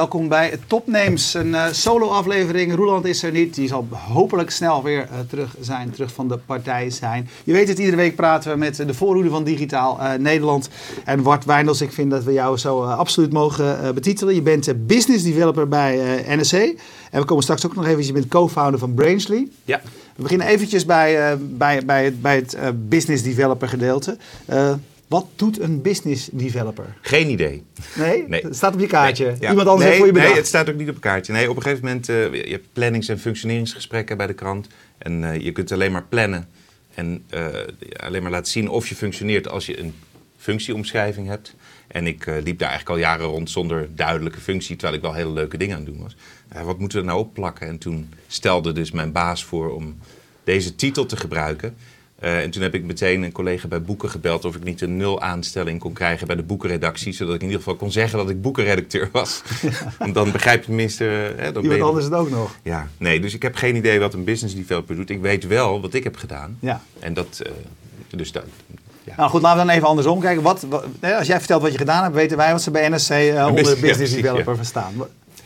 Welkom bij Topnames, een uh, solo-aflevering. Roland is er niet, die zal hopelijk snel weer uh, terug zijn, terug van de partij zijn. Je weet het, iedere week praten we met de voorhoede van Digitaal uh, Nederland. En Wart Wijndels, ik vind dat we jou zo absoluut mogen betitelen. Je bent business developer bij NSC. En we komen straks ook nog even, je bent co-founder van Brainsley. Ja. We beginnen eventjes bij, bij, bij het, bij het business developer gedeelte. Wat doet een business developer? Geen idee. Nee? nee. Het staat op je kaartje. Nee, Iemand anders nee, voor je bedacht. Nee, het staat ook niet op een kaartje. Nee, op een gegeven moment, uh, je hebt plannings- en functioneringsgesprekken bij de krant. En uh, je kunt alleen maar plannen en uh, alleen maar laten zien of je functioneert als je een functieomschrijving hebt. En ik liep daar eigenlijk al jaren rond zonder duidelijke functie, terwijl ik wel hele leuke dingen aan het doen was. wat moeten we er nou opplakken? En toen stelde dus mijn baas voor om deze titel te gebruiken. Uh, en toen heb ik meteen een collega bij Boeken gebeld of ik niet een nul aanstelling kon krijgen bij de boekenredactie. Zodat ik in ieder geval kon zeggen dat ik boekenredacteur was. Want dan begrijp je tenminste... Hè, dan Iemand anders het ook nog. Ja, nee, dus ik heb geen idee wat een business developer doet. Ik weet wel wat ik heb gedaan. Ja. En dat... Uh, dus dat... Ja. Nou goed, laten we dan even andersom kijken. Wat, wat, als jij vertelt wat je gedaan hebt, weten wij wat ze bij NSC uh, onder business, developer verstaan.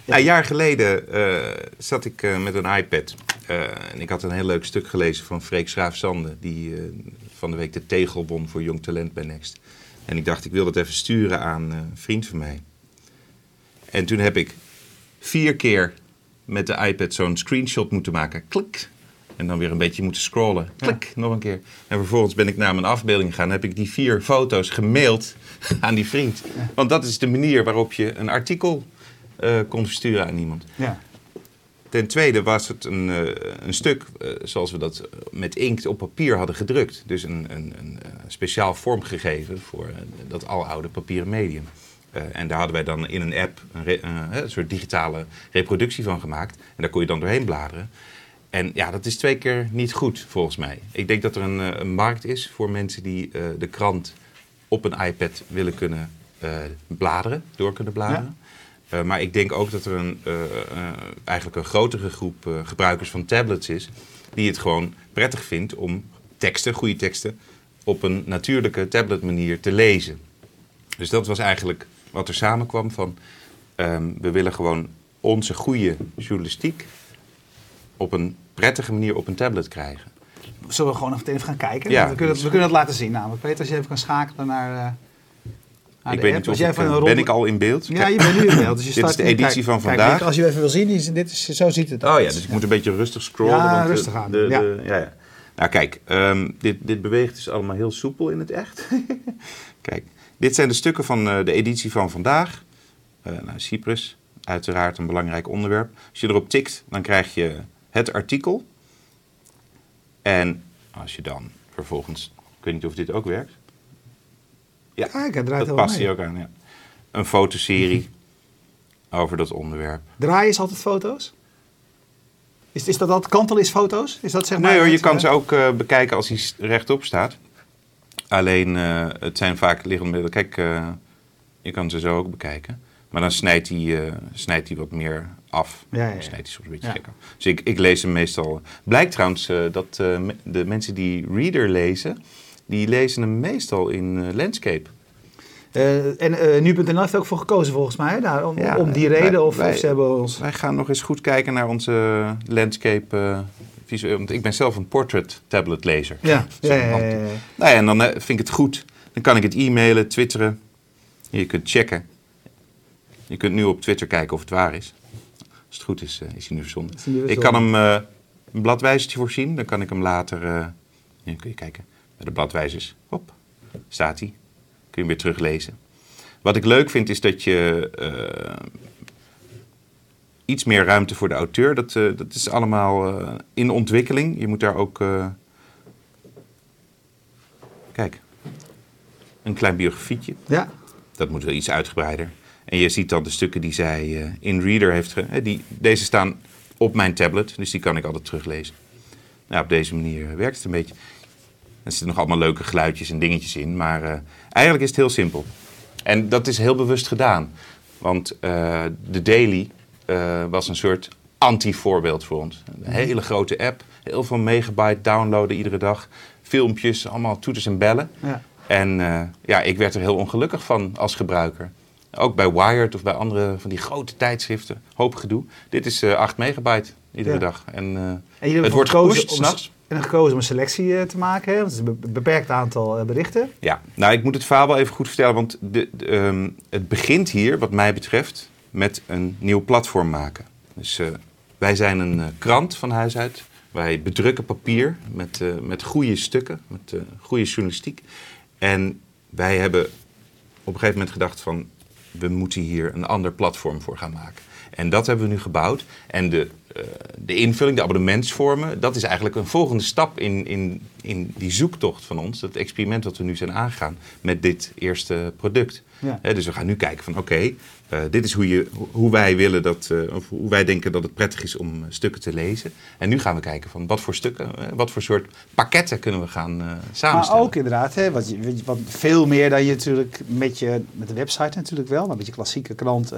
Ja. een jaar geleden uh, zat ik uh, met een iPad uh, en ik had een heel leuk stuk gelezen van Freek Schraaf-Zande, die van de week de tegel won voor Jong Talent bij Next. En ik dacht, ik wil dat even sturen aan een vriend van mij. En toen heb ik vier keer met de iPad zo'n screenshot moeten maken. Klik. En dan weer een beetje moeten scrollen. Klik, nog een keer. En vervolgens ben ik naar mijn afbeelding gegaan. heb ik die vier foto's gemaild aan die vriend. Want dat is de manier waarop je een artikel uh, kon versturen aan iemand. Ja. Ten tweede was het een, uh, een stuk uh, zoals we dat met inkt op papier hadden gedrukt. Dus een, een, een speciaal vorm gegeven voor dat aloude papieren medium. en daar hadden wij dan in een app een, een, soort digitale reproductie van gemaakt. En daar kon je dan doorheen bladeren. En ja, dat is twee keer niet goed volgens mij. Ik denk dat er een, een markt is voor mensen die de krant op een iPad willen kunnen bladeren, door kunnen bladeren. Ja. Uh, maar ik denk ook dat er een, uh, uh, eigenlijk een grotere groep gebruikers van tablets is. die het gewoon prettig vindt om teksten, goede teksten. op een natuurlijke tabletmanier te lezen. Dus dat was eigenlijk wat er samenkwam van. Um, we willen gewoon onze goede journalistiek. op een prettige manier op een tablet krijgen. Zullen we gewoon even gaan kijken? Ja, we, kunnen we kunnen het laten zien namelijk. Peter, als je even kan schakelen naar. Ik weet niet of ik, uh, ben ik al in beeld? Ja, je bent nu in beeld. Dus je dit is de editie kijk, van kijk, vandaag. als je even wil zien, dit is, zo ziet het Oh ja, dus ik moet een beetje rustig scrollen. Ja, want rustig de, aan. De, ja. De, ja, ja. Nou kijk, um, dit, dit beweegt dus allemaal heel soepel in het echt. kijk, dit zijn de stukken van uh, de editie van vandaag. Uh, nou, Cyprus, uiteraard een belangrijk onderwerp. Als je erop tikt, dan krijg je het artikel. En als je dan vervolgens, ik weet niet of dit ook werkt. Ja, ah, ik draait dat past hier ook aan. Ja. Een fotoserie over dat onderwerp. Draaien is altijd foto's? Is, is dat altijd kantel is foto's? Is dat zeg maar nee hoor, je kan ze ook uh, bekijken als hij rechtop staat. Alleen, uh, het zijn vaak liggende middelen. Kijk, uh, je kan ze zo ook bekijken. Maar dan snijdt hij, snijdt hij wat meer af. Ja, ja, ja. Snijdt hij soms een beetje Ja. gek af. Dus ik, ik lees hem meestal. Blijkt trouwens dat de mensen die Reader lezen, die lezen hem meestal in landscape. eh, en eh, nu.nl heeft er ook voor gekozen volgens mij, daar, om, Ja, om die wij- reden. Of, wij- of ze hebben ons... Wij gaan nog eens goed kijken naar onze landscape eh, visueel. Want ik ben zelf een portrait tablet lezer. Ja, ja, ja, ja, hand. ja, ja. Nou ja, en dan eh, vind ik het goed. Dan kan ik het e-mailen, twitteren. Je kunt checken. Je kunt nu op Twitter kijken of het waar is. Als het goed is, eh, is hij nu verzonden. Nu Ik kan hem eh, een bladwijzertje voorzien. Dan kan ik hem later... eh hier kun je kijken. Bij de bladwijzers. Hop, staat hij. Kun je hem weer teruglezen. Wat ik leuk vind is dat je... eh, iets meer ruimte voor de auteur. Dat, eh, dat is allemaal eh, in ontwikkeling. Je moet daar ook. Kijk, een klein biografietje. Ja, Dat moet wel iets uitgebreider. En je ziet dan de stukken die zij in Reader heeft. Die, deze staan op mijn tablet, dus die kan ik altijd teruglezen. Nou, op deze manier werkt het een beetje. Er zitten nog allemaal leuke geluidjes en dingetjes in, maar eh, eigenlijk is het heel simpel. En dat is heel bewust gedaan. Want eh, de Daily eh, was een soort anti-voorbeeld voor ons. Een hele grote app, heel veel megabyte downloaden iedere dag. Filmpjes, allemaal toeters en bellen. ja. En ja, ik werd er heel ongelukkig van als gebruiker. Ook bij Wired of bij andere van die grote tijdschriften. Hoop gedoe. Dit is eh 8 megabyte iedere Ja. dag. En, het wordt gekozen om-. En gekozen om een selectie eh, te maken, want het is een be- beperkt aantal eh, berichten. Ja, nou ik moet het verhaal wel even goed vertellen, want de, ehm, het begint hier, wat mij betreft, met een nieuw platform maken. Dus eh, wij zijn een krant van huis uit. Wij bedrukken papier met, met goede stukken, met goede journalistiek. En wij hebben op een gegeven moment gedacht van, we moeten hier een ander platform voor gaan maken. En dat hebben we nu gebouwd. En de, de invulling, de abonnementsvormen, dat is eigenlijk een volgende stap in, in, in die zoektocht van ons. Dat experiment wat we nu zijn aangegaan met dit eerste product. Ja. Dus we gaan nu kijken van oké, eh, dit is hoe, je, hoe- wij willen dat, eh, of hoe wij denken dat het prettig is om eh, stukken te lezen. En nu gaan we kijken van wat voor stukken, wat voor soort pakketten kunnen we gaan Maar samenstellen. ook inderdaad, hè, wat, wat veel meer dan je natuurlijk met, je, met de website natuurlijk wel, maar met je klassieke krant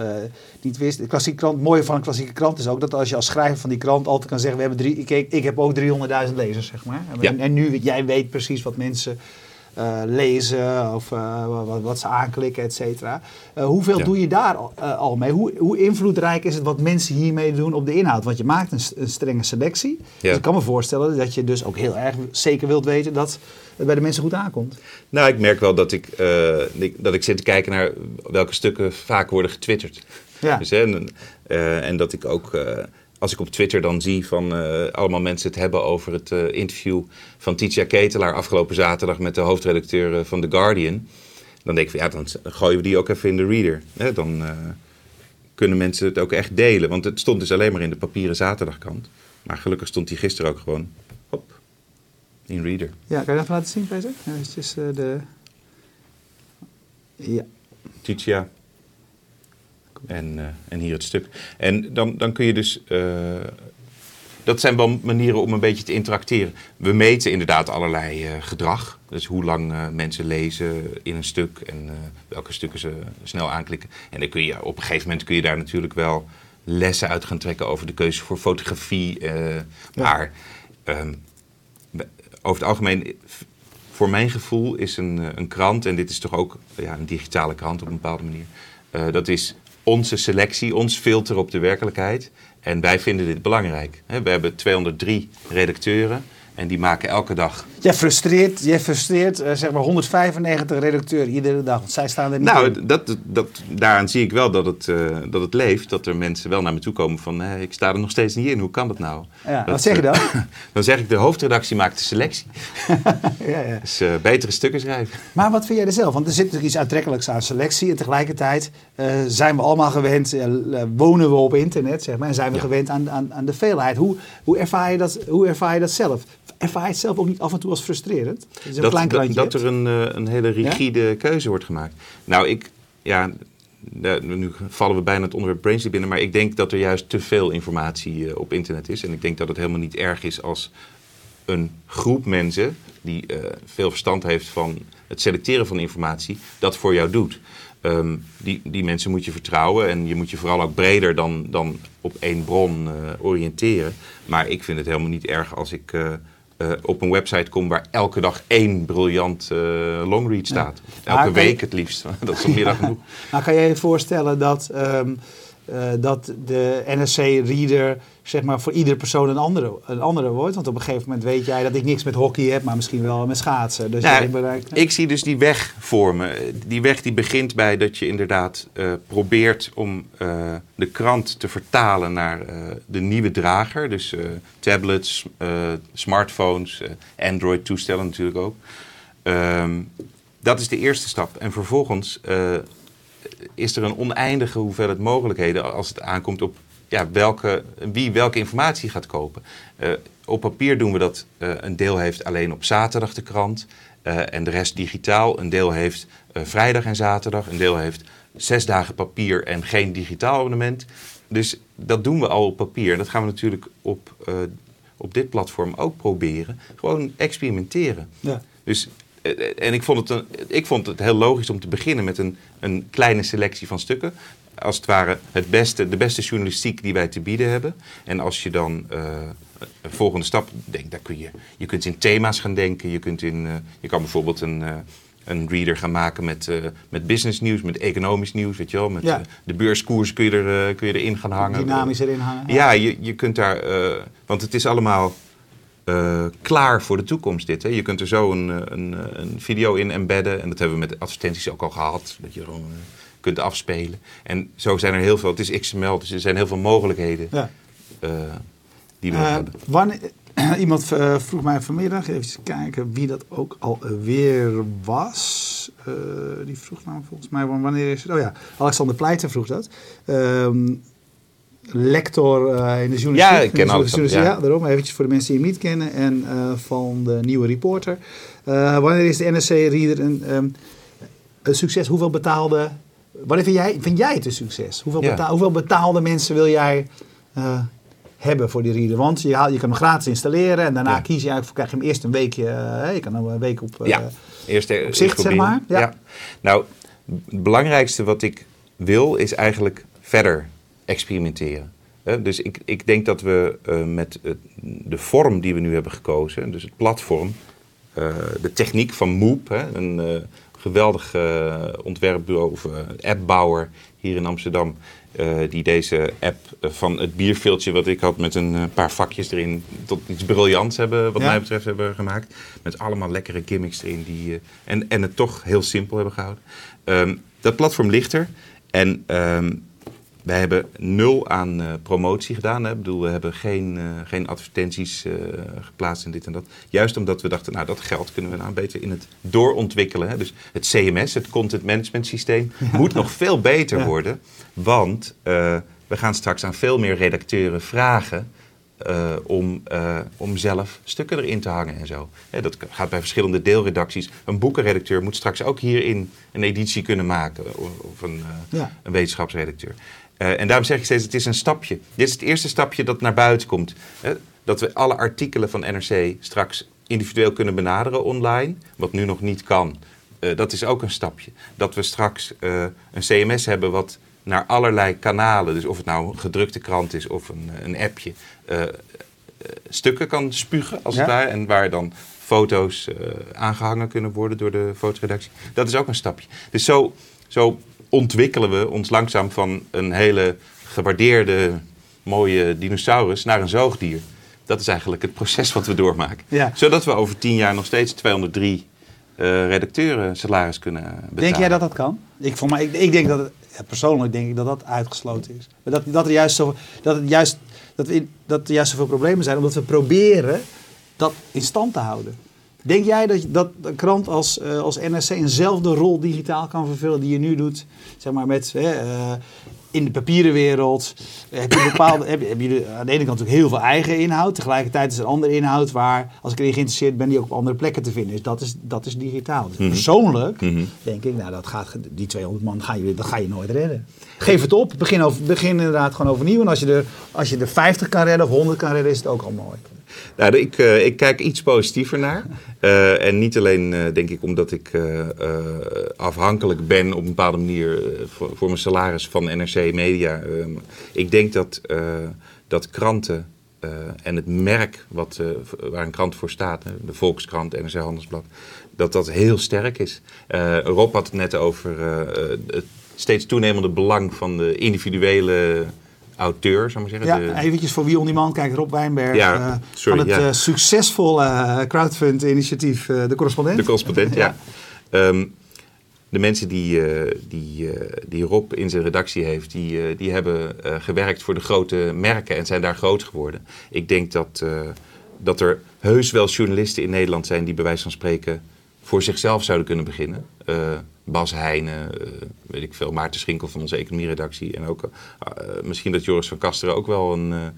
niet wist. De klassieke krant, het mooie van een klassieke krant is ook dat als je als schrijver van die krant altijd kan zeggen, we hebben drie, ik, ik heb ook 300.000 lezers, zeg maar. En, Ja. en nu, jij weet precies wat mensen eh, lezen of eh, wat, wat ze aanklikken, et cetera. Eh, hoeveel Ja. doe je daar al, al mee? Hoe, hoe invloedrijk is het wat mensen hiermee doen op de inhoud? Want je maakt een, strenge selectie. Ja. Dus ik kan me voorstellen dat je dus ook heel erg zeker wilt weten dat het bij de mensen goed aankomt. Nou, ik merk wel dat ik, dat ik zit te kijken naar welke stukken vaak worden getwitterd. Ja. Dus, hè, en, en dat ik ook, als ik op Twitter dan zie van eh, allemaal mensen het hebben over het eh, interview van Titia Ketelaar afgelopen zaterdag met de hoofdredacteur eh, van The Guardian. Dan denk ik van ja, dan gooien we die ook even in de reader. Hè, dan kunnen mensen het ook echt delen. Want het stond dus alleen maar in de papieren zaterdagkant. Maar gelukkig stond die gisteren ook gewoon hop, in reader. Ja, kan je dat even laten zien, Peter? Ja, eh, de... Ja. Titia. En, eh, en hier het stuk. En dan, dan kun je dus. eh, dat zijn wel manieren om een beetje te interacteren. We meten inderdaad allerlei eh, gedrag. Dus hoe lang mensen lezen in een stuk en welke stukken ze snel aanklikken. En dan kun je op een gegeven moment kun je daar natuurlijk wel lessen uit gaan trekken over de keuze voor fotografie. maar ehm, over het algemeen, voor mijn gevoel is een, een krant, en dit is toch ook ja, een digitale krant op een bepaalde manier, dat is onze selectie, ons filter op de werkelijkheid. En wij vinden dit belangrijk. We hebben 203 redacteuren en die maken elke dag. Jij frustreert, jij frustreert eh, zeg maar 195 redacteuren iedere dag, want zij staan er niet in. Nou, dat, dat, daaraan zie ik wel dat het, eh, dat het leeft. Dat er mensen wel naar me toe komen van, ik sta er nog steeds niet in. Hoe kan dat nou? Ja, Dat, wat zeg je dan? eh, dan zeg ik, de hoofdredactie maakt de selectie. ja, ja. Dus betere stukken schrijven. Maar wat vind jij er zelf? Want er zit natuurlijk iets aantrekkelijks aan selectie. En tegelijkertijd zijn we allemaal gewend, wonen we op internet, zeg maar. En zijn we Ja. gewend aan, aan, aan de veelheid. Hoe, hoe, ervaar je dat, hoe ervaar je dat zelf? Ervaar je het zelf ook niet af en toe als frustrerend? Dat een dat, klein dat, krantje dat hebt. er een, eh, een hele rigide keuze wordt gemaakt. Nou, ik, ja, nu vallen we bijna het onderwerp Brainsleep binnen, maar ik denk dat er juist te veel informatie eh, op internet is. En ik denk dat het helemaal niet erg is als een groep mensen die eh, veel verstand heeft van het selecteren van informatie, dat voor jou doet. Ehm, die, die mensen moet je vertrouwen en je moet je vooral ook breder dan, dan op één bron oriënteren. Maar ik vind het helemaal niet erg als ik eh, op een website kom waar elke dag één briljant eh, longread staat. Elke je- week het liefst. Dat is al meer dan genoeg. Nou, kan je je voorstellen dat, ehm, eh, dat de NRC-reader zeg maar, voor iedere persoon een andere, een andere wordt? Want op een gegeven moment weet jij dat ik niks met hockey heb, maar misschien wel met schaatsen. Dus bereikt- ik zie dus die weg vormen. Die weg die begint bij dat je inderdaad eh, probeert om eh, de krant te vertalen naar de nieuwe drager. Dus tablets, smartphones, Android-toestellen natuurlijk ook. Ehm, dat is de eerste stap. En vervolgens is er een oneindige hoeveelheid mogelijkheden als het aankomt op ja, welke, wie welke informatie gaat kopen. Eh, op papier doen we dat eh, een deel heeft alleen op zaterdag de krant eh, en de rest digitaal. Een deel heeft vrijdag en zaterdag. Een deel heeft zes dagen papier en geen digitaal abonnement. Dus dat doen we al op papier. En dat gaan we natuurlijk op, op dit platform ook proberen. Gewoon experimenteren. Ja. Dus, en ik vond, het een, ik vond het heel logisch om te beginnen met een, een kleine selectie van stukken. Als het ware het beste, de beste journalistiek die wij te bieden hebben. En als je dan eh, een volgende stap denkt, daar kun je, je kunt in thema's gaan denken. Je, kunt in, eh, je kan bijvoorbeeld een, eh, een reader gaan maken met, met business nieuws, met economisch nieuws, weet je wel. Met Ja. eh, de beurskoers kun je, er, eh, kun je erin gaan hangen. Dynamisch erin hangen. Ja, je, je kunt daar, eh, want het is allemaal eh, klaar voor de toekomst dit. Hè. Je kunt er zo een, eh, een, eh, een video in embedden en dat hebben we met advertenties ook al gehad. Dat je gewoon kunt afspelen. En zo zijn er heel veel, het is XML, dus er zijn heel veel mogelijkheden Ja. die we hebben. wanneer, iemand vroeg mij vanmiddag, even kijken wie dat ook alweer was. Die vroeg nou volgens mij, wanneer is het? Oh ja, Alexander Pleiten vroeg dat. Ehm, lector eh, in de journalistiek. Ja, ik ken journalistiek, ja. Ja, daarom eventjes voor de mensen die hem niet kennen. En eh, van de nieuwe reporter. Eh, wanneer is de NRC-reader een, ehm, een succes? Hoeveel betaalde... Wanneer vind jij, vind jij het een succes? Hoeveel, Ja. betaal, hoeveel betaalde mensen wil jij hebben voor die reader? Want je, je kan hem gratis installeren en daarna Ja. kies je eigenlijk, krijg je hem eerst een weekje... je kan hem een week op... Ja, eerst op zicht, zeg maar, ja. Nou, het belangrijkste wat ik wil is eigenlijk verder experimenteren. Dus ik, ik denk dat we eh, met de vorm die we nu hebben gekozen, dus het platform, eh, de techniek van Moop, een eh, geweldig ontwerpbureau of appbouwer hier in Amsterdam, die deze app van het bierviltje wat ik had met een paar vakjes erin tot iets briljants hebben, wat Ja. mij betreft, hebben gemaakt. Met allemaal lekkere gimmicks erin die, en, en het toch heel simpel hebben gehouden. Ehm, dat platform ligt er en ehm, wij hebben nul aan eh, promotie gedaan. Hè. Ik bedoel, we hebben geen, eh, geen advertenties eh, geplaatst en dit en dat. Juist omdat we dachten, nou dat geld kunnen we nou beter in het doorontwikkelen. Hè. Dus het CMS, het Content Management Systeem, moet nog veel beter Ja. worden. Want we gaan straks aan veel meer redacteuren vragen om, om zelf stukken erin te hangen en zo. Hè, dat gaat bij verschillende deelredacties. Een boekenredacteur moet straks ook hierin een editie kunnen maken. Of, of een, Ja. een wetenschapsredacteur. Eh, en daarom zeg ik steeds, het is een stapje. Dit is het eerste stapje dat naar buiten komt. Hè? Dat we alle artikelen van NRC straks individueel kunnen benaderen online. Wat nu nog niet kan. Eh, dat is ook een stapje. Dat we straks eh, een CMS hebben wat naar allerlei kanalen, dus of het nou een gedrukte krant is of een, een appje, stukken kan spugen als het ware. En waar dan foto's eh, aangehangen kunnen worden door de fotoredactie. Dat is ook een stapje. Dus zo, zo ontwikkelen we ons langzaam van een hele gewaardeerde, mooie dinosaurus naar een zoogdier. Dat is eigenlijk het proces wat we doormaken. Ja. Zodat we over tien jaar nog steeds 203 eh redacteuren salaris kunnen betalen. Denk jij dat dat kan? Ik, voor mij, ik, ik denk dat het, ja, persoonlijk denk ik dat dat uitgesloten is. Maar Dat, dat, er juist zo, dat, het juist, dat, we in- dat er juist zoveel problemen zijn, omdat we proberen dat in stand te houden. Denk jij dat, dat een krant als, eh, als NRC eenzelfde rol digitaal kan vervullen die je nu doet? Zeg maar met, hè, eh, in de papieren wereld eh, heb je bepaalde, heb, je- heb je aan de ene kant natuurlijk heel veel eigen inhoud. Tegelijkertijd is er andere inhoud waar, als ik erin geïnteresseerd ben, die ook op andere plekken te vinden is. Dat is, dat is digitaal. Dus persoonlijk Mhm. denk ik, nou, dat gaat, die 200 man ga je, dat ga je nooit redden. Geef het op, begin, over, begin inderdaad gewoon overnieuw. En als je, er, als je er 50 kan redden of 100 kan redden, is het ook al mooi. Nou, ik, eh, ik kijk iets positiever naar. Eh, en niet alleen, eh, denk ik, omdat ik afhankelijk ben op een bepaalde manier voor, voor mijn salaris van NRC Media. Ehm, ik denk dat, dat kranten en het merk wat, waar een krant voor staat, de Volkskrant, NRC Handelsblad, dat dat heel sterk is. Rob had het net over het steeds toenemende belang van de individuele auteur, zou ik maar Ja, zeggen. De- eventjes voor wie on demand kijkt, Rob Wijnberg Ja, eh, sorry, van het ja. eh, succesvolle eh, crowdfund-initiatief De Correspondent. De correspondent, ja. Ja. Ehm, de mensen die, die, die Rob in zijn redactie heeft, die, die hebben gewerkt voor de grote merken en zijn daar groot geworden. Ik denk dat, dat er heus wel journalisten in Nederland zijn die bij wijze van spreken voor zichzelf zouden kunnen beginnen. Eh, Bas Heijnen, eh, weet ik veel, Maarten Schinkel van onze economieredactie. En ook eh, misschien dat Joris van Kasteren ook wel een,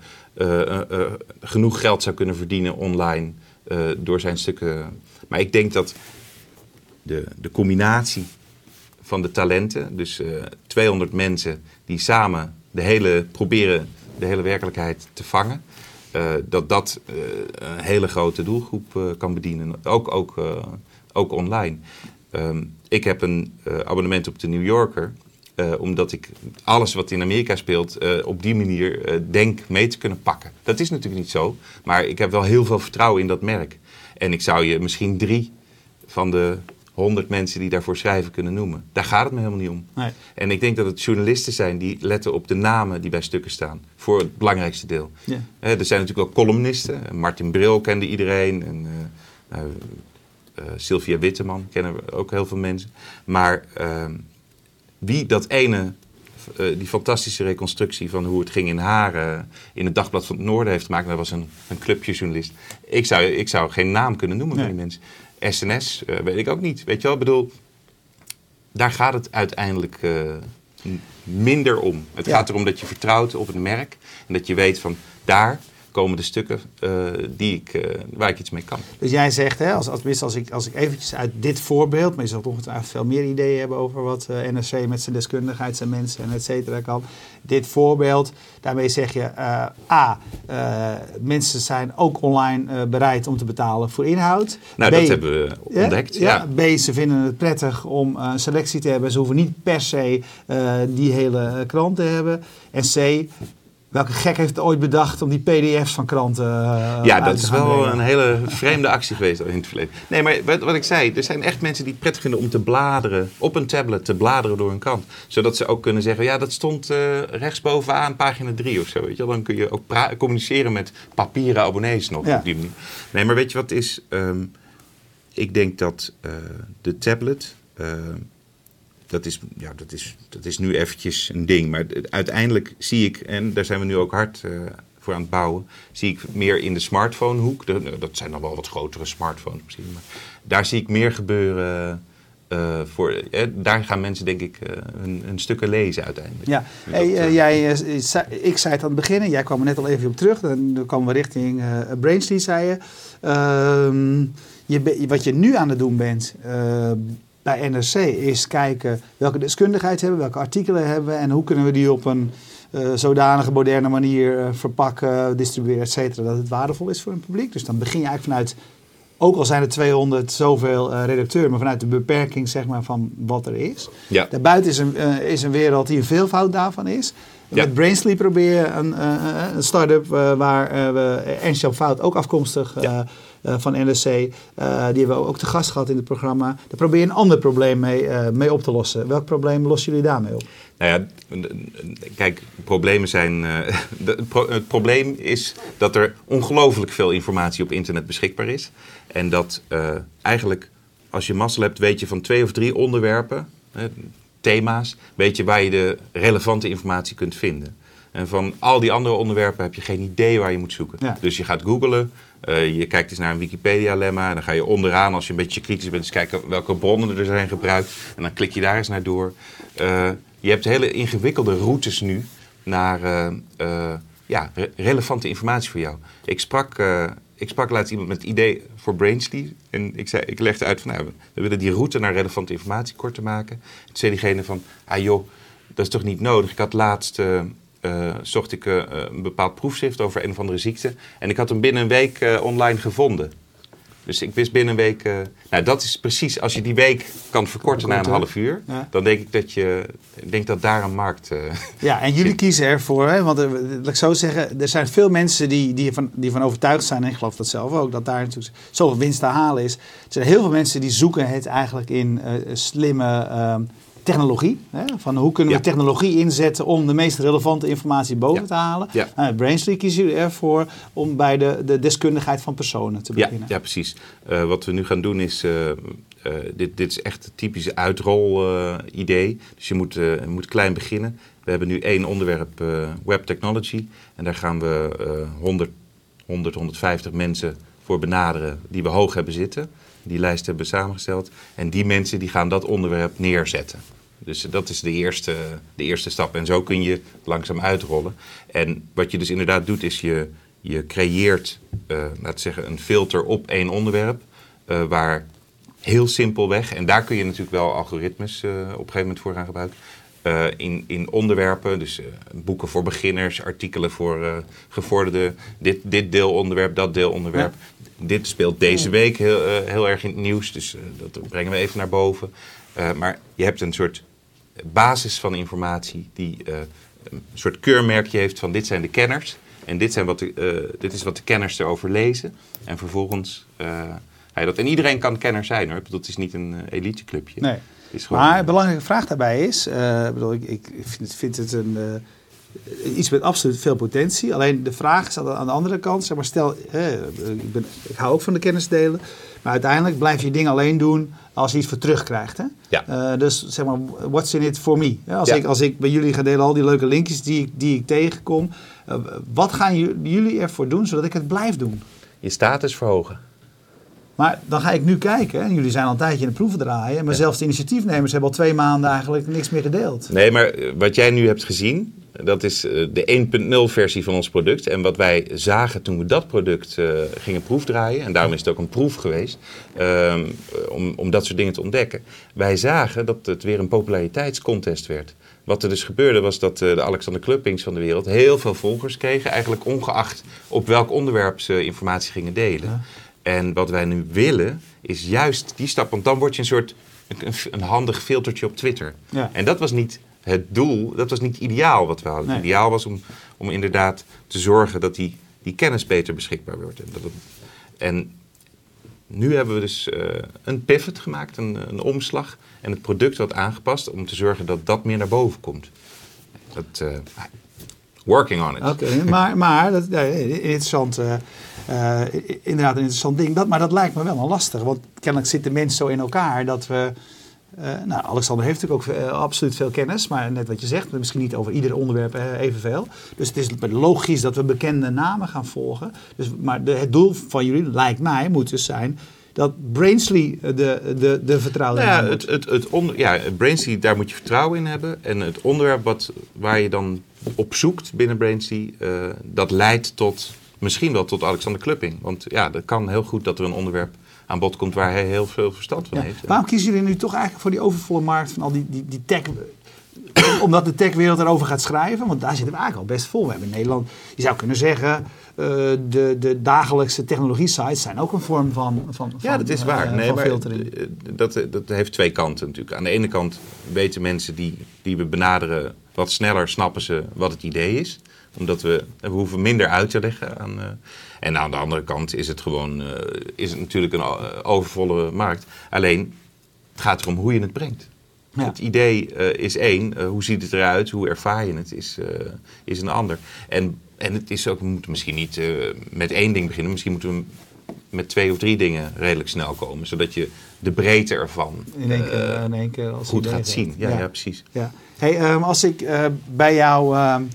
genoeg geld zou kunnen verdienen online door zijn stukken. Maar ik denk dat de, de combinatie van de talenten, dus eh 200 mensen die samen de hele, proberen de hele werkelijkheid te vangen, dat dat een hele grote doelgroep kan bedienen. Ook, ook, ook online. Ehm, ik heb een eh, abonnement op de New Yorker. eh, omdat ik alles wat in Amerika speelt eh, op die manier denk mee te kunnen pakken. Dat is natuurlijk niet zo. Maar ik heb wel heel veel vertrouwen in dat merk. En ik zou je misschien drie van de honderd mensen die daarvoor schrijven kunnen noemen. Daar gaat het me helemaal niet om. Nee. En ik denk dat het journalisten zijn die letten op de namen die bij stukken staan. Voor het belangrijkste deel. Ja. Er zijn natuurlijk ook columnisten. Martin Bril kende iedereen. En, nou, Sylvia Witteman kennen we ook heel veel mensen. Maar ehm, wie dat ene, eh, die fantastische reconstructie van hoe het ging in Haren in het Dagblad van het Noorden heeft gemaakt. Dat was een, een clubjejournalist. Ik zou, ik zou geen naam kunnen noemen Nee. van die mensen. SNS eh, weet ik ook niet. Weet je wel, ik bedoel, daar gaat het uiteindelijk eh, minder om. Het Ja. gaat erom dat je vertrouwt op het merk. En dat je weet van daar komen de stukken eh, die ik, eh, waar ik iets mee kan. Dus jij zegt, hè, als, als, als, ik, als ik eventjes uit dit voorbeeld, maar je zult ongetwijfeld veel meer ideeën hebben over wat eh, NRC met zijn deskundigheid, zijn mensen en et cetera kan. Dit voorbeeld, daarmee zeg je, A, mensen zijn ook online bereid om te betalen voor inhoud. Nou, B, dat hebben we ontdekt. Ja, Ja. B, ze vinden het prettig om een selectie te hebben. Ze hoeven niet per se die hele krant te hebben. En C, welke gek heeft het ooit bedacht om die pdf's van kranten eh, Ja, dat is wel brengen? een hele vreemde actie geweest in het verleden. Nee, maar wat, wat ik zei, er zijn echt mensen die het prettig vinden om te bladeren, op een tablet te bladeren door een krant. Zodat ze ook kunnen zeggen, ja, dat stond eh rechtsbovenaan pagina 3 of zo. Weet je? Dan kun je ook communiceren met papieren abonnees nog Ja. op die manier. Nee, maar weet je wat is? Ehm, ik denk dat eh, de tablet, ehm, dat, is, ja, dat, is, dat is nu eventjes een ding. Maar uiteindelijk zie ik, en daar zijn we nu ook hard eh, voor aan het bouwen, zie ik meer in de smartphonehoek. De- dat zijn dan wel wat grotere smartphones misschien. Maar daar zie ik meer gebeuren. eh, voor, eh, daar gaan mensen denk ik eh, hun, hun stukken lezen uiteindelijk. Ja, En hey, jij, zei- ik zei het aan het begin, en jij kwam er net al even op terug. Dan, komen we richting Brainsley, zei je. Ehm, je be- wat je nu aan het doen bent bij NRC is kijken welke deskundigheid hebben we, welke artikelen hebben we en hoe kunnen we die op een eh, zodanige moderne manier eh, verpakken, distribueren, et cetera, dat het waardevol is voor een publiek. Dus dan begin je eigenlijk vanuit, ook al zijn er 200 zoveel eh redacteuren, maar vanuit de beperking zeg maar, van wat er is. ja. Daarbuiten is een, is een wereld die een veelvoud daarvan is. Ja. Met Brainsley probeer je een, een start-up waar we Ernst-Jan Fout, ook afkomstig Ja. Eh, van NRC, eh, die hebben we ook te gast gehad in het programma. Daar probeer je een ander probleem mee, eh, mee op te lossen. Welk probleem lossen jullie daarmee op? Nou ja, kijk, problemen zijn. de- het, pro- het probleem is dat er ongelooflijk veel informatie op internet beschikbaar is. En dat eigenlijk, als je mazzel hebt, weet je van twee of drie onderwerpen, thema's, weet je waar je de relevante informatie kunt vinden. En van al die andere onderwerpen heb je geen idee waar je moet zoeken. Ja. Dus je gaat googlen, eh, je kijkt eens naar een Wikipedia-lemma. Dan ga je onderaan, als je een beetje kritisch bent, eens kijken welke bronnen er zijn gebruikt. En dan klik je daar eens naar door. Eh, je hebt hele ingewikkelde routes nu naar eh, ja, re- relevante informatie voor jou. Ik sprak, ik sprak laatst iemand met het idee voor Brainsley. En ik, zei, ik legde uit van, nou, we willen die route naar relevante informatie korter maken. Toen zei diegene van, ah joh, dat is toch niet nodig. Ik had laatst... eh, zocht ik eh, een bepaald proefschrift over een of andere ziekte. En ik had hem binnen een week eh, online gevonden. Dus ik wist binnen een week. nou, dat is precies als je die week kan verkorten naar een half uur. Ja. Dan denk ik dat je. Ik denk dat daar een markt. Ja, en jullie kiezen ervoor, hè, want laat ik zo zeggen, er zijn veel mensen die, die, ervan, die van overtuigd zijn, en ik geloof dat zelf ook, dat daar natuurlijk zoveel winst te halen is. Er zijn heel veel mensen die zoeken het eigenlijk in slimme ehm, technologie. Hè, van hoe kunnen we Ja. technologie inzetten om de meest relevante informatie boven Ja. te halen. Ja. Nou, Brainsley kiezen jullie ervoor om bij de, de deskundigheid van personen te beginnen. ja, precies. Eh, wat we nu gaan doen is. eh, eh, dit, dit is echt het typische uitrol-idee. dus je moet, eh, je moet klein beginnen. We hebben nu één onderwerp, eh, web technology. En daar gaan we eh 100, 100, 150 mensen voor benaderen die we hoog hebben zitten. Die lijst hebben we samengesteld. En die mensen die gaan dat onderwerp neerzetten. Dus dat is de eerste, de eerste stap. En zo kun je langzaam uitrollen. En wat je dus inderdaad doet, is je, je creëert, laten we zeggen, een filter op één onderwerp. eh, waar heel simpelweg, en daar kun je natuurlijk wel algoritmes eh, op een gegeven moment voor gaan gebruiken. in, in onderwerpen, dus boeken voor beginners, artikelen voor gevorderden, dit, dit deelonderwerp, dat deelonderwerp. Dit speelt deze week heel, heel erg in het nieuws, dus dat brengen we even naar boven. Maar je hebt een soort basis van informatie die eh, een soort keurmerkje heeft van dit zijn de kenners. En dit, zijn wat de, eh, dit is wat de kenners erover lezen. En vervolgens eh, je dat. En iedereen kan kenner zijn hoor. Dat is niet een eliteclubje. Nee. Is gewoon, Maar een belangrijke vraag daarbij is, bedoel, ik, ik vind, vind het een, iets met absoluut veel potentie. Alleen de vraag is aan de andere kant, zeg maar, stel, ik, ben, ik hou ook van de kennis delen, maar uiteindelijk blijf je dingen alleen doen als je iets voor terugkrijgt. Hè? Ja. Uh, dus zeg maar, what's in it for me? Als, ja. ik, als ik bij jullie ga delen al die leuke linkjes die, die ik tegenkom, uh, wat gaan jullie ervoor doen zodat ik het blijf doen? Je status verhogen. Maar dan ga ik nu kijken, en jullie zijn al een tijdje in de proeven draaien, maar ja. zelfs de initiatiefnemers hebben al twee maanden eigenlijk niks meer gedeeld. Nee, maar wat jij nu hebt gezien, dat is de 1.0 versie van ons product. En wat wij zagen toen we dat product uh, gingen proefdraaien, en daarom is het ook een proef geweest, um, om, om dat soort dingen te ontdekken. Wij zagen dat het weer een populariteitscontest werd. Wat er dus gebeurde was dat de Alexander Kluppings van de wereld heel veel volgers kregen, eigenlijk ongeacht op welk onderwerp ze informatie gingen delen. Ja. En wat wij nu willen, is juist die stap. Want dan word je een soort een, een handig filtertje op Twitter. Ja. En dat was niet het doel, dat was niet ideaal wat we hadden. Nee. Het ideaal was om, om inderdaad te zorgen dat die, die kennis beter beschikbaar wordt. En, dat het, en nu hebben we dus uh, een pivot gemaakt, een, een omslag. En het product wat aangepast om te zorgen dat dat meer naar boven komt. Dat, uh, working on it. Oké, okay, maar, maar dat, ja, interessant. Uh, uh, inderdaad een interessant ding. Dat, maar dat lijkt me wel een lastig. Want kennelijk zitten mensen zo in elkaar dat we... Uh, nou, Alexander heeft natuurlijk ook uh, absoluut veel kennis. Maar net wat je zegt, misschien niet over ieder onderwerp evenveel. Dus het is logisch dat we bekende namen gaan volgen. Dus, maar de, het doel van jullie, lijkt mij, moet dus zijn dat Brainsley de, de, de vertrouwde nou ja, het, het, ja, Brainsley, daar moet je vertrouwen in hebben. En het onderwerp wat, waar je dan op zoekt binnen Brainsley, dat leidt tot misschien wel tot Alexander Klupping. Want ja, dat kan heel goed dat er een onderwerp aan bod komt waar hij heel veel verstand van ja. heeft. Waarom kiezen jullie nu toch eigenlijk voor die overvolle markt van al die, die, die tech... Omdat de techwereld erover gaat schrijven, want daar zitten we eigenlijk al best vol. We hebben in Nederland, je zou kunnen zeggen, uh, de, de dagelijkse technologie-sites zijn ook een vorm van, van, ja, dat is waar. Uh, nee, maar filtering. Dat, dat heeft twee kanten natuurlijk. Aan de ene kant weten mensen die, die we benaderen wat sneller snappen ze wat het idee is omdat we, we hoeven minder uit te leggen aan. Uh, en aan de andere kant is het gewoon uh, is het natuurlijk een overvolle markt. Alleen het gaat erom hoe je het brengt. Ja. Het idee uh, is één, hoe ziet het eruit, hoe ervaar je het, is, is een ander. En, en het is ook, we moeten misschien niet met één ding beginnen, misschien moeten we met twee of drie dingen redelijk snel komen, zodat je de breedte ervan in één keer, in één keer als goed gaat zien. Ja, ja. ja, precies. Ja. Hey, um, als ik bij jou. Um,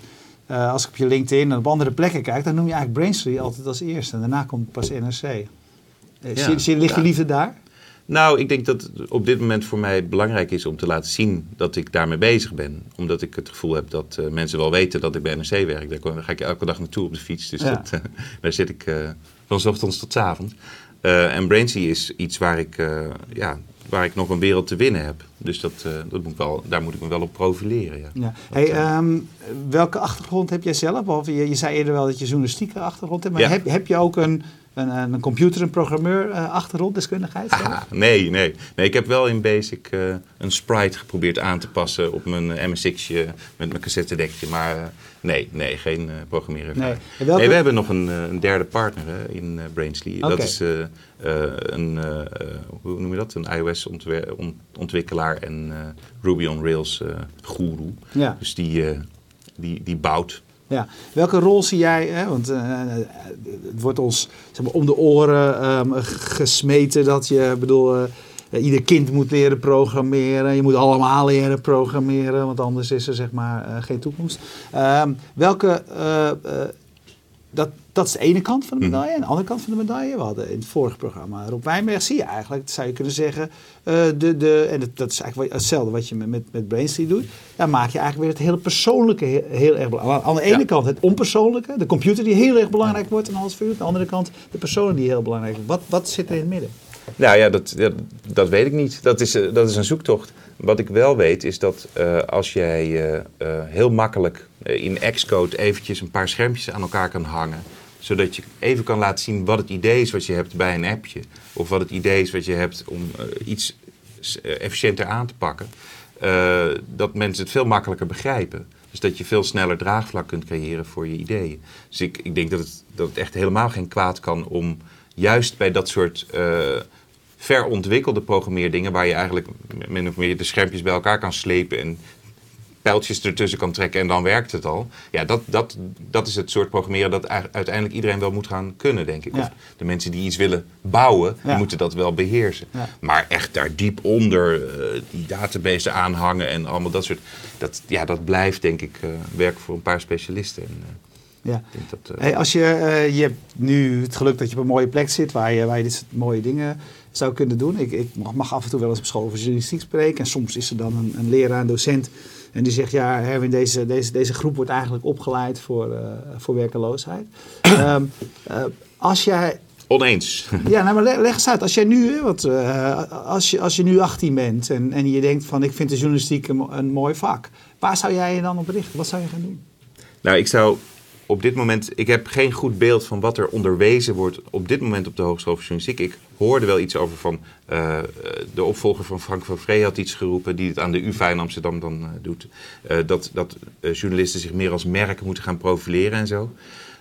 uh, als ik op je LinkedIn en op andere plekken kijk, dan noem je eigenlijk Braintree altijd als eerste. En daarna komt pas NRC. Uh, ja, zie, ligt je liefde daar? Nou, ik denk dat het op dit moment voor mij belangrijk is om te laten zien dat ik daarmee bezig ben. Omdat ik het gevoel heb dat uh, mensen wel weten dat ik bij NRC werk. Daar ga ik elke dag naartoe op de fiets. Dus ja. dat, uh, daar zit ik van s ochtends tot s avonds. En Braintree is iets waar ik, ja, waar ik nog een wereld te winnen heb. Dus dat, uh, dat moet wel, daar moet ik me wel op profileren. Ja. ja. Hey, um, welke achtergrond heb jij zelf? Of je, je zei eerder wel dat je journalistieke achtergrond hebt. Maar ja. heb, heb je ook een, een, een computer- en programmeur uh, achtergrond, deskundigheid? Ah, nee, nee, nee. Ik heb wel in Basic uh, een sprite geprobeerd aan te passen op mijn MSX'je met mijn cassettedekje. Maar nee, nee, geen programmeren. Nee. Welke... nee. we hebben nog een, een derde partner hè, in Brainsley. Okay. Dat is een, hoe noem je dat? Een iOS-ontwikkelaar en uh, Ruby on Rails uh, guru. Ja. Dus die, uh, die, die bouwt. Ja. Welke rol zie jij? Hè? Want het wordt ons zeg maar, om de oren um, gesmeten dat je, bedoel, ieder kind moet leren programmeren. Je moet allemaal leren programmeren, want anders is er zeg maar geen toekomst. Um, welke dat, dat is de ene kant van de medaille. En de andere kant van de medaille, we hadden in het vorige programma Rob Wijnberg, zie je eigenlijk, zou je kunnen zeggen, de, de, en dat, dat is eigenlijk hetzelfde wat je met, met, met Brainstreet doet. Dan maak je eigenlijk weer het hele persoonlijke heel, heel erg belangrijk. Aan de ene ja. kant het onpersoonlijke, de computer die heel erg belangrijk wordt in alles voor u. Aan de andere kant de personen die heel belangrijk zijn. Wat, wat zit er in het midden? Nou ja, dat, dat, weet ik niet. Dat is, dat is een zoektocht. Wat ik wel weet is dat uh, als jij uh, heel makkelijk in Xcode eventjes een paar schermpjes aan elkaar kan hangen, zodat je even kan laten zien wat het idee is wat je hebt bij een appje, of wat het idee is wat je hebt om iets efficiënter aan te pakken, dat mensen het veel makkelijker begrijpen. Dus dat je veel sneller draagvlak kunt creëren voor je ideeën. Dus ik, ik denk dat het, dat het echt helemaal geen kwaad kan om juist bij dat soort uh, verontwikkelde programmeerdingen, waar je eigenlijk min of meer de schermpjes bij elkaar kan slepen en pijltjes ertussen kan trekken en dan werkt het al. Ja, dat, dat, dat is het soort programmeren dat uiteindelijk iedereen wel moet gaan kunnen, denk ik. Of de mensen die iets willen bouwen, moeten dat wel beheersen. Maar echt daar diep onder uh, die database aanhangen en allemaal dat soort... Dat, ja, dat blijft, denk ik, uh, werken voor een paar specialisten. En, uh, ja. Dat, hey, als je, je hebt nu het geluk dat je op een mooie plek zit waar je, waar je dit soort mooie dingen zou kunnen doen. Ik, ik mag, af en toe wel eens op school over journalistiek spreken. En soms is er dan een, een leraar, een docent en die zegt, ja, Herwin, deze, deze, deze groep wordt eigenlijk opgeleid voor, uh, voor werkeloosheid. um, uh, als jij... Oneens. ja, nou, maar leg, eens uit. Als, jij nu, wat, uh, als, je, als je nu 18 bent en, en je denkt van, ik vind de journalistiek een, een mooi vak. Waar zou jij je dan op richten? Wat zou je gaan doen? Nou, ik zou op dit moment, ik heb geen goed beeld van wat er onderwezen wordt op dit moment op de Hogeschool voor Journalistiek. Ik hoorde wel iets over van uh, de opvolger van Frank van Vree had iets geroepen, die het aan de UvA in Amsterdam dan uh, doet. Uh, dat dat journalisten zich meer als merk moeten gaan profileren en zo.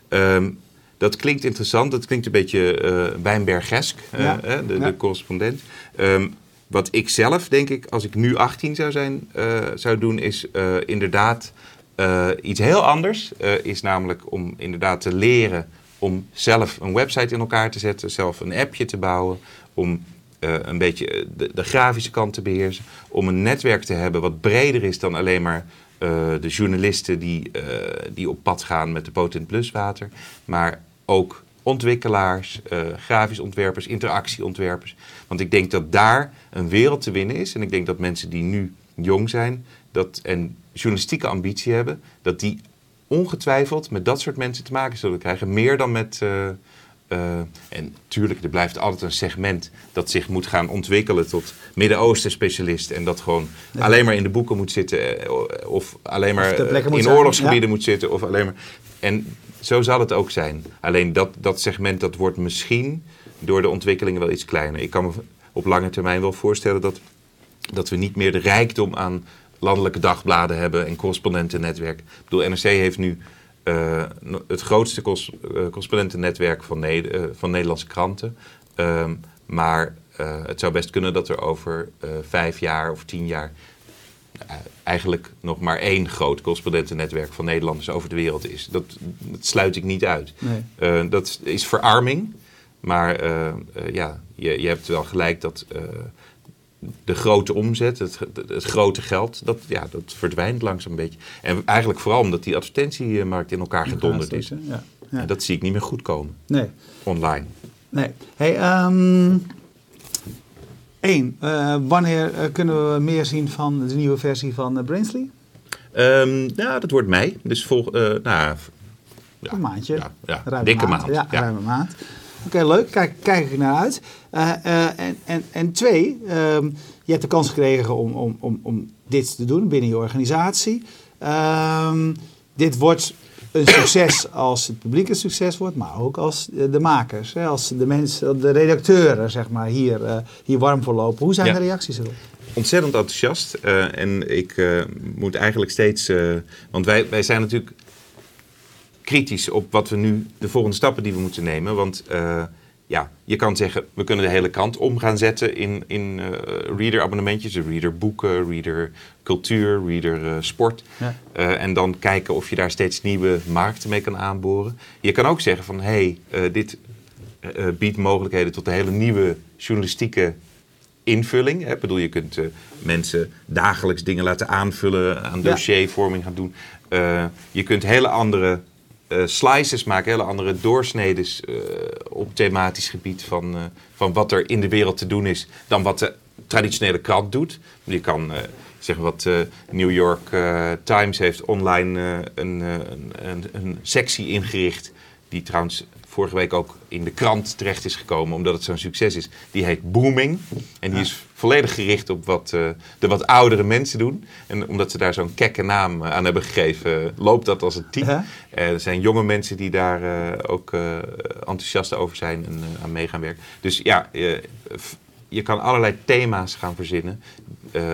Um, dat klinkt interessant, dat klinkt een beetje Wijnbergesk, ja. de, ja. de, correspondent. Um, wat ik zelf, denk ik, als ik nu 18 zou zijn, zou doen, is inderdaad uh, iets heel anders uh, is namelijk om inderdaad te leren om zelf een website in elkaar te zetten, zelf een appje te bouwen, om uh, een beetje de, de, grafische kant te beheersen, om een netwerk te hebben wat breder is dan alleen maar de journalisten die, die op pad gaan met de Potent Plus water, maar ook ontwikkelaars, grafisch ontwerpers, interactieontwerpers. Want ik denk dat daar een wereld te winnen is en ik denk dat mensen die nu jong zijn dat, en journalistieke ambitie hebben, dat die ongetwijfeld met dat soort mensen te maken zullen krijgen. Meer dan met. Uh, uh, en tuurlijk, er blijft altijd een segment dat zich moet gaan ontwikkelen tot Midden-Oosten specialist. En dat gewoon alleen maar in de boeken moet zitten. Eh, of alleen maar in oorlogsgebieden moet zitten. Of alleen maar, en zo zal het ook zijn. Alleen dat, dat segment dat wordt misschien door de ontwikkelingen wel iets kleiner. Ik kan me op lange termijn wel voorstellen dat, dat we niet meer de rijkdom aan landelijke dagbladen hebben en correspondentennetwerk. Ik bedoel, NRC heeft nu uh, het grootste cors, uh, correspondentennetwerk van, ne uh, van Nederlandse kranten. Um, maar het zou best kunnen dat er over vijf jaar of tien jaar eigenlijk nog maar één groot correspondentennetwerk van Nederlanders over de wereld is. Dat, dat sluit ik niet uit. Nee. dat is verarming. Maar ja, je, je hebt wel gelijk dat de grote omzet, het, het, grote geld, dat, ja, dat verdwijnt langzaam een beetje. En eigenlijk vooral omdat die advertentiemarkt in elkaar gedonderd is. Ja, ja. En dat zie ik niet meer goed komen. Nee. Online. Nee. Hey, um, één, uh, wanneer uh, kunnen we meer zien van de nieuwe versie van uh, Brainsley? Um, ja, dat wordt mei. Dus vol, nou, ja, een maandje. Ja, ja. dikke maand. maand. Ja, ruime maand. Oké, leuk. Kijk, kijk ik naar uit. Uh, uh, en, en, en twee, um, je hebt de kans gekregen om, om, om, om dit te doen binnen je organisatie. Um, dit wordt een succes als het publiek een succes wordt, maar ook als de makers, hè, als de mensen, de redacteuren, zeg maar, hier, uh, hier warm voor lopen. Hoe zijn ja. de reacties erop? Ontzettend enthousiast. en ik moet eigenlijk steeds. want wij, wij zijn natuurlijk kritisch op wat we nu, de volgende stappen die we moeten nemen. Want uh, ja, je kan zeggen, we kunnen de hele krant om gaan zetten in, in uh, reader-abonnementjes. Reader boeken, reader cultuur, reader uh, sport. Ja. en dan kijken of je daar steeds nieuwe markten mee kan aanboren. Je kan ook zeggen van, hé, hey, dit biedt mogelijkheden tot een hele nieuwe journalistieke invulling. Ik bedoel, je kunt mensen dagelijks dingen laten aanvullen, aan dossiervorming gaan doen. je kunt hele andere uh, slices maken, hele andere doorsneden uh, op thematisch gebied van, uh, van wat er in de wereld te doen is dan wat de traditionele krant doet. Je kan zeggen wat de New York Times heeft online een, een, een, sectie ingericht, die trouwens vorige week ook in de krant terecht is gekomen, omdat het zo'n succes is. Die heet Booming. En die is volledig gericht op wat uh, de wat oudere mensen doen. En omdat ze daar zo'n kekke naam aan hebben gegeven, loopt dat als een team. Uh er zijn jonge mensen die daar ook enthousiast over zijn en aan mee gaan werken. Dus ja, je kan allerlei thema's gaan verzinnen.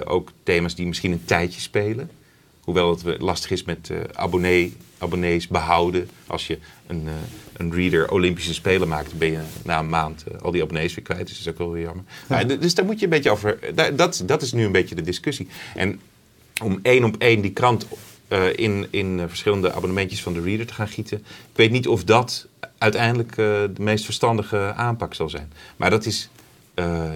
ook thema's die misschien een tijdje spelen hoewel het lastig is met abonnee, abonnees behouden. Als je een, een reader Olympische Spelen maakt, ben je na een maand al die abonnees weer kwijt. Dus dat is ook wel weer jammer. Ja. dus daar moet je een beetje over. dat, dat is nu een beetje de discussie. En om één op één die krant uh, in, in verschillende abonnementjes van de reader te gaan gieten. Ik weet niet of dat uiteindelijk uh, de meest verstandige aanpak zal zijn. Maar dat is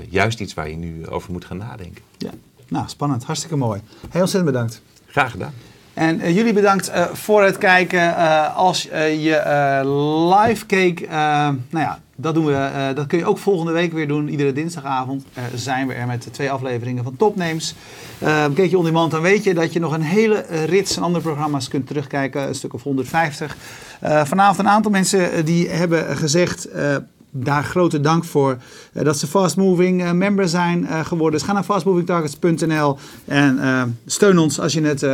juist iets waar je nu over moet gaan nadenken. Ja, nou spannend. Hartstikke mooi. Heel ontzettend bedankt. Graag gedaan. En uh, jullie bedankt uh, voor het kijken. Uh, als je live keek, nou ja, dat, doen we, dat kun je ook volgende week weer doen. Iedere dinsdagavond zijn we er met twee afleveringen van Topnames. keek je on demand, dan weet je dat je nog een hele rits en andere programma's kunt terugkijken. Een stuk of 150. vanavond een aantal mensen die hebben gezegd daar grote dank voor dat ze Fast Moving member zijn geworden. Dus ga naar fastmovingtargets.nl en steun ons als je het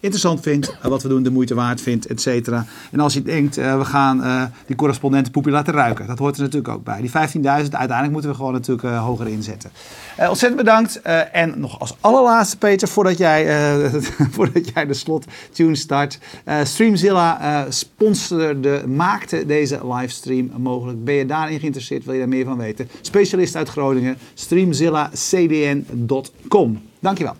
interessant vindt, wat we doen de moeite waard vindt, et cetera. En als je denkt, uh, we gaan uh, die correspondenten laten ruiken, dat hoort er natuurlijk ook bij. Die 15.000, uiteindelijk moeten we gewoon natuurlijk uh, hoger inzetten. ontzettend bedankt. en nog als allerlaatste, Peter, voordat jij, voordat jij de slot tune start. Streamzilla sponsorde, maakte deze livestream mogelijk. Ben je daarin geïnteresseerd, wil je daar meer van weten? Specialist uit Groningen, streamzillacdn.com. Dankjewel.